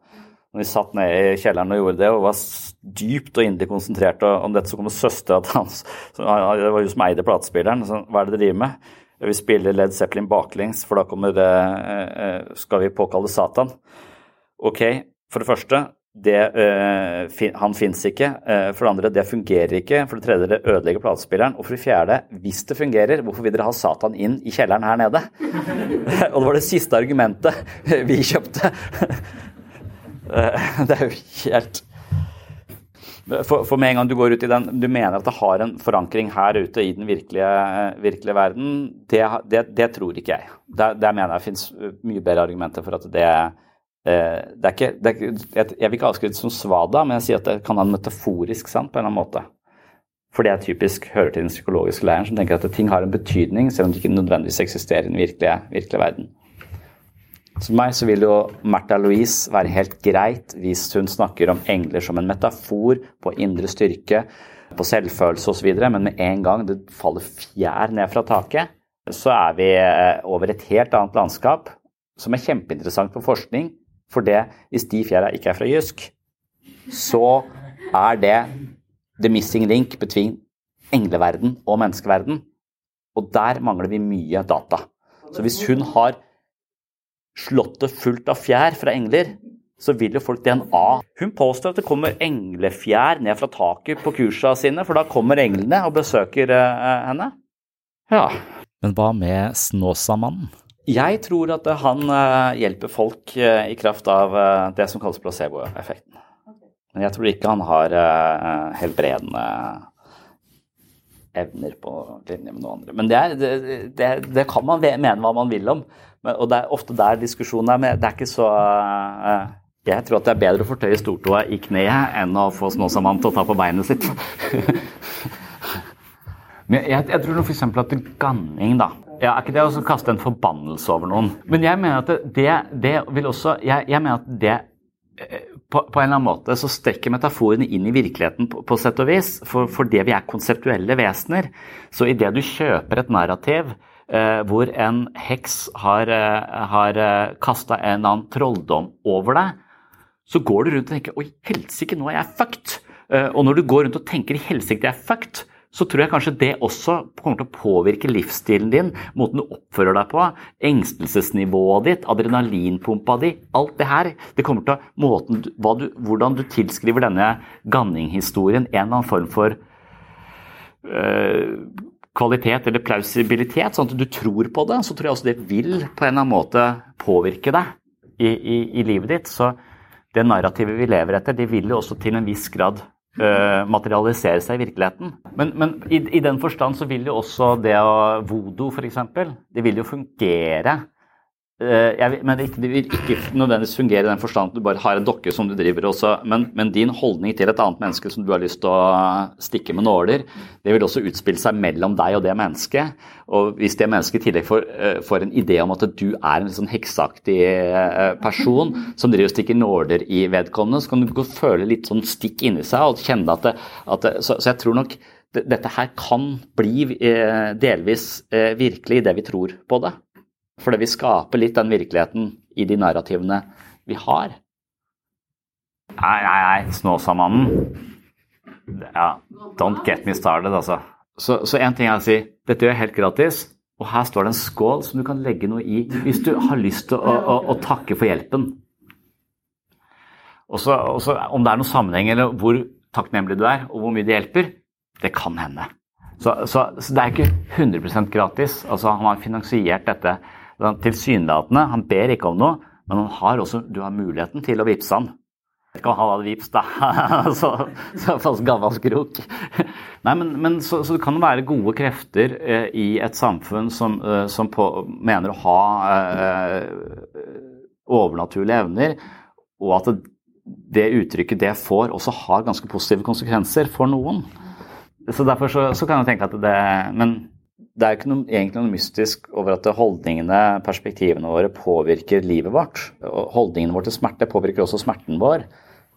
Speaker 1: Når vi satt nede i kjelleren og gjorde det og var dypt og inderlig konsentrert om dette, så kommer søstera til hans Det var hun som eide platespilleren. Så, hva er det dere driver med? Vi spiller Led Zeppelin baklengs, for da kommer det, eh, skal vi påkalle Satan. Ok, for det første, det, uh, han fins ikke. For det andre, det fungerer ikke. For det tredje, det ødelegger platespilleren. Og for det fjerde, hvis det fungerer, hvorfor vil dere ha Satan inn i kjelleren her nede? og det var det siste argumentet vi kjøpte. det er jo helt For, for, med en gang du går ut i den, du mener at det har en forankring her ute i den virkelige, virkelige verden, det, det, det, tror ikke jeg. Der, mener jeg det finnes mye bedre argumenter for at det, eh, det er ikke, er, jeg, vil ikke avskrive det som svada, men jeg sier at det kan en metaforisk sant på en eller annen måte. For det er typisk hører til den psykologiske leiren som tenker at ting har en betydning, selv om det ikke nødvendigvis eksisterer i den virkelige, virkelige verden. For meg så vil jo Märtha Louise være helt greit hvis hun snakker om engler som en metafor på indre styrke, på selvfølelse osv., men med en gang det faller fjær ned fra taket, så er vi eh, over et helt annet landskap, som er kjempeinteressant for forskning. For det, hvis de fjæra ikke er fra Jysk, så er det the missing link between engleverden og menneskeverden. Og der mangler vi mye data. Så hvis hun har slottet fullt av fjær fra engler, så vil jo folk DNA. Hun påstår at det kommer englefjær ned fra taket på kursa sine, for da kommer englene og besøker uh, henne. Ja.
Speaker 4: Men hva med Snåsamannen?
Speaker 1: Jeg tror at han uh, hjelper folk uh, i kraft av det som kalles placeboeffekten. Men jeg tror ikke han har helbredende evner på linje med noen andre. Men det, er, det, det, det kan man mene hva man vil om. Men, og det er ofte der diskusjonen er. Men det er ikke så uh, Jeg tror at det er bedre å fortøye stortåa i kneet enn å få Snåsamann til å ta på beinet sitt. men jeg, jeg tror f.eks. at ganning, da ja, Er ikke det å kaste en forbannelse over noen? Men jeg mener at det, det vil også jeg, jeg mener at det eh, på, på, en eller annen måte så strekker metaforene inn i virkeligheten på, på sett og vis. For, for det vi er konseptuelle vesener. Så idet du kjøper et narrativ hvor en heks har, eh, har eh, kasta en eller annen trolldom over deg, så går du rundt og tenker 'oi, helsike, nå er jeg fucked'. Og når du går rundt og tenker 'helsike, jeg er fucked', så tror jeg kanskje det også kommer til å påvirke livsstilen din, måten du oppfører deg på, engstelsesnivået ditt, adrenalinpumpa di, alt det her. Det kommer til måten, du, hvordan du tilskriver denne Ganning-historien en eller annen form for øh, kvalitet eller plausibilitet, sånn at du tror på det, så tror jeg også det vil på en eller annen måte påvirke deg i, i, i livet ditt. Så det narrativet vi lever etter, det vil jo også til en viss grad uh, materialisere seg i virkeligheten. Men, men i, i, den forstand så vil jo også det å Vodo, f.eks., det vil jo fungere jeg, men det, vil ikke nødvendigvis fungere i den forstand at du bare har en dokke som du driver også, men, men, din holdning til et annet menneske som du har lyst til å stikke med nåler, det vil også utspille seg mellom deg og det mennesket. Og hvis det mennesket i tillegg får, eh, får, en idé om at du er en sånn hekseaktig eh, person som driver og stikker nåler i vedkommende, så kan du føle litt sånn stikk inni seg og kjenne at det, at det så, så, jeg tror nok dette her kan bli delvis virkelig i det vi tror på det. Fordi vi skaper litt den virkeligheten i de narrativene vi har. Nei, nei, nei, Snåsamannen Ja, don't get me started, altså. Så én ting er å si dette gjør jeg helt gratis, og her står det en skål som du kan legge noe i hvis du har lyst til å, å, å takke for hjelpen. Og så, Om det er noen sammenheng eller hvor takknemlig du er, og hvor mye det hjelper, det kan hende. Så, så, så det er ikke 100% gratis. Altså, han har finansiert dette Tilsynelatende, han ber ikke om noe, men han har også, du har muligheten til å vippse han. om han hadde vips, da. så, så falsk gammel skrok. Nei, men, men så, så, det være gode krefter eh, i et samfunn som, eh, som på, mener å ha eh, overnaturlige evner, og at det, det, uttrykket det får, også har ganske positive konsekvenser for noen. Så derfor så, så kan jeg tenke at det Men det er ikke noe, egentlig noe mystisk over at holdningene, perspektivene våre, påvirker livet vårt. Holdningene våre til smerte påvirker også smerten vår.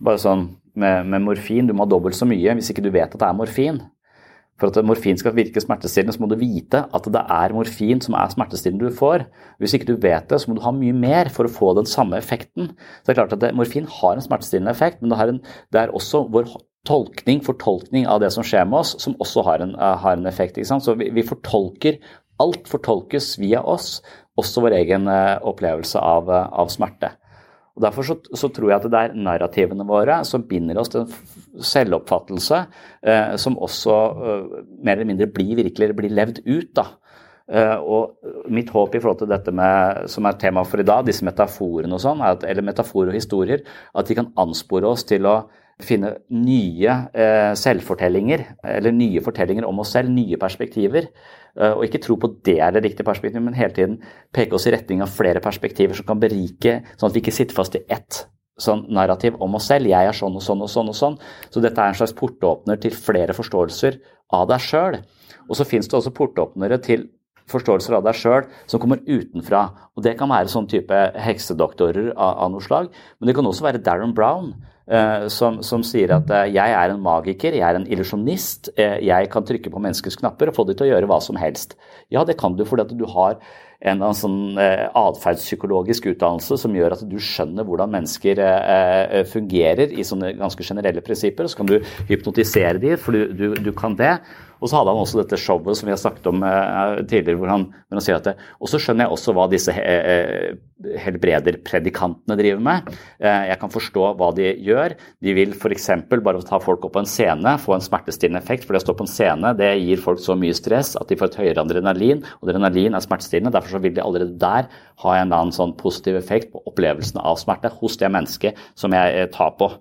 Speaker 1: Bare sånn med, med, morfin, du må ha dobbelt så mye hvis ikke du vet at det er morfin. For at morfin skal virke smertestillende, så må du vite at det er morfin som er smertestillende du får. Hvis ikke du vet det, så må du ha mye mer for å få den samme effekten. Så det er klart at det, Morfin har en smertestillende effekt, men det, en, det er også vår tolkning, fortolkning av det som skjer med oss, som også har en, uh, har en effekt. Så vi, vi, fortolker Alt fortolkes via oss, også vår egen uh, opplevelse av, uh, av, smerte. Og Derfor så, så, tror jeg at det er narrativene våre som binder oss til en selvoppfattelse som også mer eller mindre blir virkelig blir levd ut. da. Uh, og mitt håp i forhold til dette med, som er tema for i dag, disse metaforene og sånn, eller metaforer og historier, at de kan anspore oss til å finne nye eh, selvfortellinger, eller nye fortellinger om oss selv, nye perspektiver. Eh, og ikke tro på det er det riktige perspektivet, men hele tiden peke oss i retning av flere perspektiver som kan berike, sånn at vi ikke sitter fast i ett sånn narrativ om oss selv. Jeg er sånn og sånn og sånn og sånn. Så dette er en slags portåpner til flere forståelser av deg sjøl. Og så finnes det også portåpnere til forståelser av deg sjøl som kommer utenfra. Og Det kan være sånn type heksedoktorer av, av noe slag, men det kan også være Darren Brown. Uh, som, som, sier at uh, jeg er en magiker, jeg er en illusjonist, uh, jeg kan trykke på menneskets knapper og få dem til å gjøre hva som helst. Ja, det kan du fordi at du har en sånn atferdspsykologisk utdannelse som gjør at du skjønner hvordan mennesker fungerer i sånne ganske generelle prinsipper. Så kan du hypnotisere dem, for du, du, du kan det. Og så hadde han også dette showet som vi har snakket om uh, tidligere, hvor han, hvor han, sier at det, Og så skjønner jeg også hva disse uh, helbrederpredikantene driver med. Jeg kan forstå hva de gjør. De vil f.eks. bare ta folk opp på en scene, få en smertestillende effekt. For det å stå på en scene det gir folk så mye stress at de får et høyere adrenalin. Og adrenalin er smertestillende. Derfor vil de allerede der ha en eller annen sånn positiv effekt på opplevelsen av smerte hos det mennesket som jeg tar på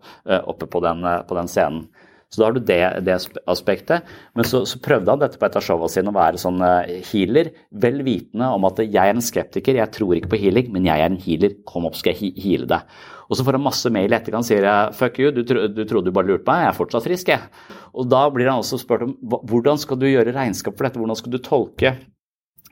Speaker 1: oppe på den, på den scenen. Så da har du det, det aspektet. Men så, så, prøvde han dette på et av showene sine å være sånn uh, healer, vel vitende om at jeg er en skeptiker, jeg tror ikke på healing, men jeg er en healer, kom opp, skal jeg heale deg. Og så får han masse mail etter han sier jeg, fuck you, du, tro, du trodde du bare lurte meg, jeg er fortsatt frisk, jeg. Og da blir han også spurt om hvordan skal du gjøre regnskap for dette, hvordan skal du tolke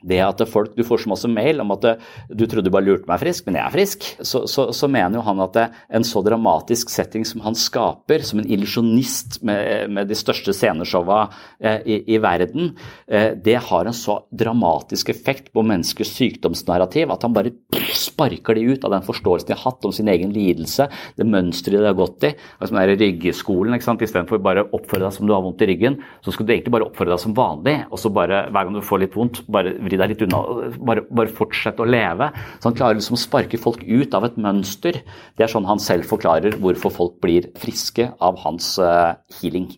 Speaker 1: det at folk, Du får så masse mail om at du trodde du bare lurte meg frisk, men jeg er frisk. Så, så, så mener jo han at det, en så dramatisk setting som han skaper, som en illusjonist med, med, de største sceneshowa eh, i, i, verden, eh, det har en så dramatisk effekt på menneskers sykdomsnarrativ at han bare sparker de ut av den forståelsen de har hatt om sin egen lidelse, det mønsteret de har gått i. Altså den ryggeskolen, ikke sant? Istedenfor bare oppføre deg som du har vondt i ryggen, så skal du egentlig bare oppføre deg som vanlig, og så bare hver gang du får litt vondt, bare vri deg litt unna. Bare, bare fortsette å leve. Så han klarer liksom å sparke folk ut av et mønster. Det er sånn han selv forklarer hvorfor folk blir friske av hans uh, healing.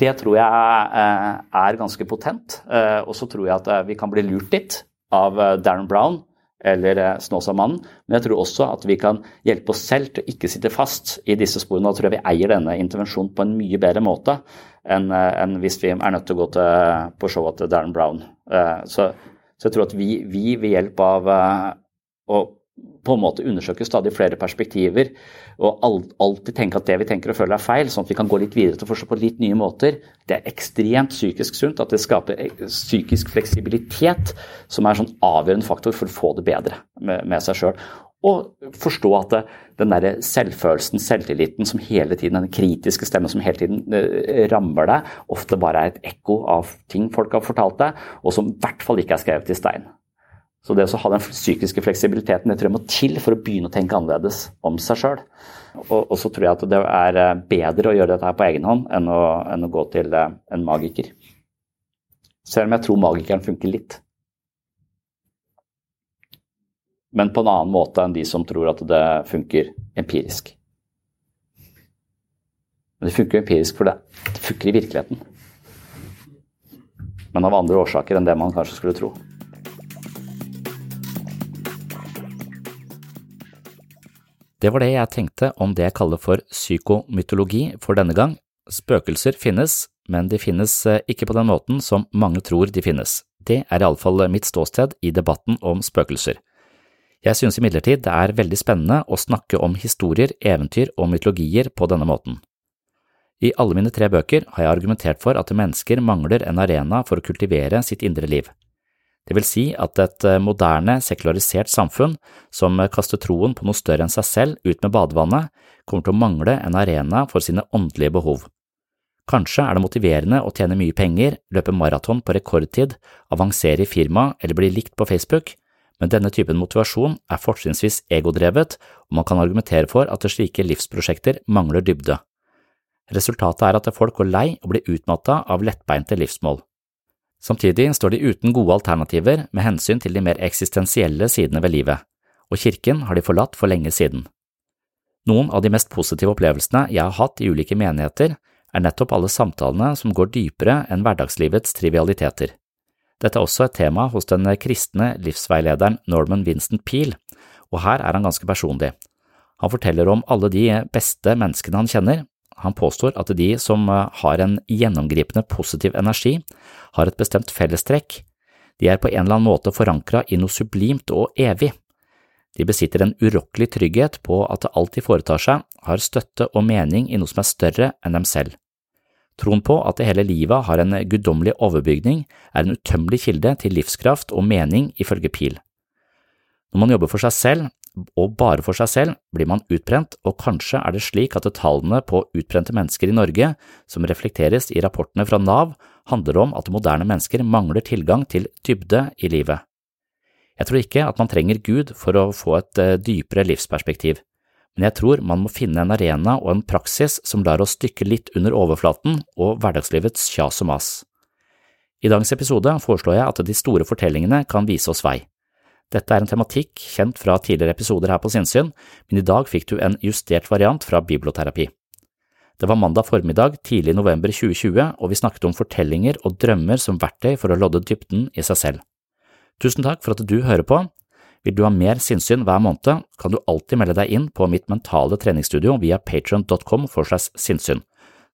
Speaker 1: Det tror jeg uh, er ganske potent. Uh, og så tror jeg at vi kan bli lurt litt av Darren Brown eller Snåsamannen. Men jeg tror også at vi kan hjelpe oss selv til å ikke sitte fast i disse sporene. Da tror jeg vi eier denne intervensjonen på en mye bedre måte enn, enn hvis vi er nødt til å gå til, på showet til Darren Brown. Så så jeg tror at vi, vi ved hjelp av å på en måte undersøke stadig flere perspektiver og alltid tenke at det vi tenker og føler er feil, sånn at vi kan gå litt videre til å forstå på litt nye måter, det er ekstremt psykisk sunt. At det skaper psykisk fleksibilitet, som er en sånn avgjørende faktor for å få det bedre med, med seg sjøl. Og forstå at den der selvfølelsen, selvtilliten, som hele tiden, den kritiske stemmen som hele tiden eh, rammer deg, ofte bare er et ekko av ting folk har fortalt deg, og som i hvert fall ikke er skrevet i stein. Så det å ha den psykiske fleksibiliteten det tror jeg må til for å begynne å tenke annerledes om seg sjøl. Og, og, så tror jeg at det er eh, bedre å gjøre dette her på egen hånd enn å, enn å gå til eh, en magiker. Selv om jeg tror magikeren funker litt. men på en annen måte enn de som tror at det funker empirisk. Men det funker empirisk for det, det funker i virkeligheten. Men av andre årsaker enn det man kanskje skulle tro.
Speaker 4: Det var det jeg tenkte om det jeg kaller for psykomytologi for denne gang. Spøkelser finnes, men de finnes eh, ikke på den måten som mange tror de finnes. Det er iallfall mitt ståsted i debatten om spøkelser. Jeg synes imidlertid det er veldig spennende å snakke om historier, eventyr og mytologier på denne måten. I alle mine tre bøker har jeg argumentert for at mennesker mangler en arena for å kultivere sitt indre liv. Det vil si at et eh, moderne, sekularisert samfunn som kaster troen på noe større enn seg selv ut med badevannet, kommer til å mangle en arena for sine åndelige behov. Kanskje er det motiverende å tjene mye penger, løpe maraton på rekordtid, avansere i firma eller bli likt på Facebook, men denne typen motivasjon er fortrinnsvis egodrevet, og man kan argumentere for at slike livsprosjekter mangler dybde. Resultatet er at folk går lei og blir utmatta av lettbeinte livsmål. Samtidig står de uten gode alternativer med hensyn til de mer eksistensielle sidene ved livet, og kirken har de forlatt for lenge siden. Noen av de mest positive opplevelsene jeg har hatt i ulike menigheter, er nettopp alle samtalene som går dypere enn hverdagslivets trivialiteter. Dette er også et tema hos den kristne livsveilederen Norman Vincent Peel, og her er han ganske personlig. Han forteller om alle de beste menneskene han kjenner,
Speaker 1: Han påstår at de som eh, har en gjennomgripende positiv energi, har et bestemt fellestrekk. De er på en eller annen måte forankra i noe sublimt og evig. De besitter en urokkelig trygghet på at alt de foretar seg, har støtte og mening i noe som er større enn dem selv. Troen på at det hele livet har en guddommelig overbygning, er en utømmelig kilde til livskraft og mening, ifølge Pil. Når man jobber for seg selv, og bare for seg selv, blir man utbrent, og kanskje er det slik at tallene på utbrente mennesker i Norge, som reflekteres i rapportene fra Nav, handler om at moderne mennesker mangler tilgang til dybde i livet. Jeg tror ikke at man trenger Gud for å få et eh, dypere livsperspektiv, men jeg tror man må finne en arena og en praksis som lar oss dykke litt under overflaten og hverdagslivets kjas og mas. I dagens episode foreslår jeg at de store fortellingene kan vise oss vei. Dette er en tematikk kjent fra tidligere episoder her på Sinnsyn, men i dag fikk du en justert variant fra biblioterapi. Det var mandag formiddag tidlig i november 2020, og vi snakket om fortellinger og drømmer som verktøy for å lodde dybden i seg selv. Tusen takk for at du hører på. Vil du ha mer sinnssyn hver måned, kan du alltid melde deg inn på mitt mentale treningsstudio via patron.com for sinnssyn.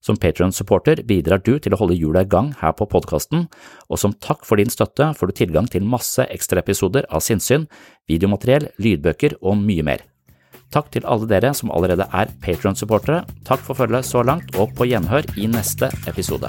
Speaker 1: Som Patrion-supporter bidrar du til å holde hjula i gang her på podkasten, og som takk for din støtte får du tilgang til masse ekstraepisoder av sinnssyn, videomateriell, lydbøker og mye mer. Takk til alle dere som allerede er Patrion-supportere, takk for følget så langt, og på gjenhør i neste episode.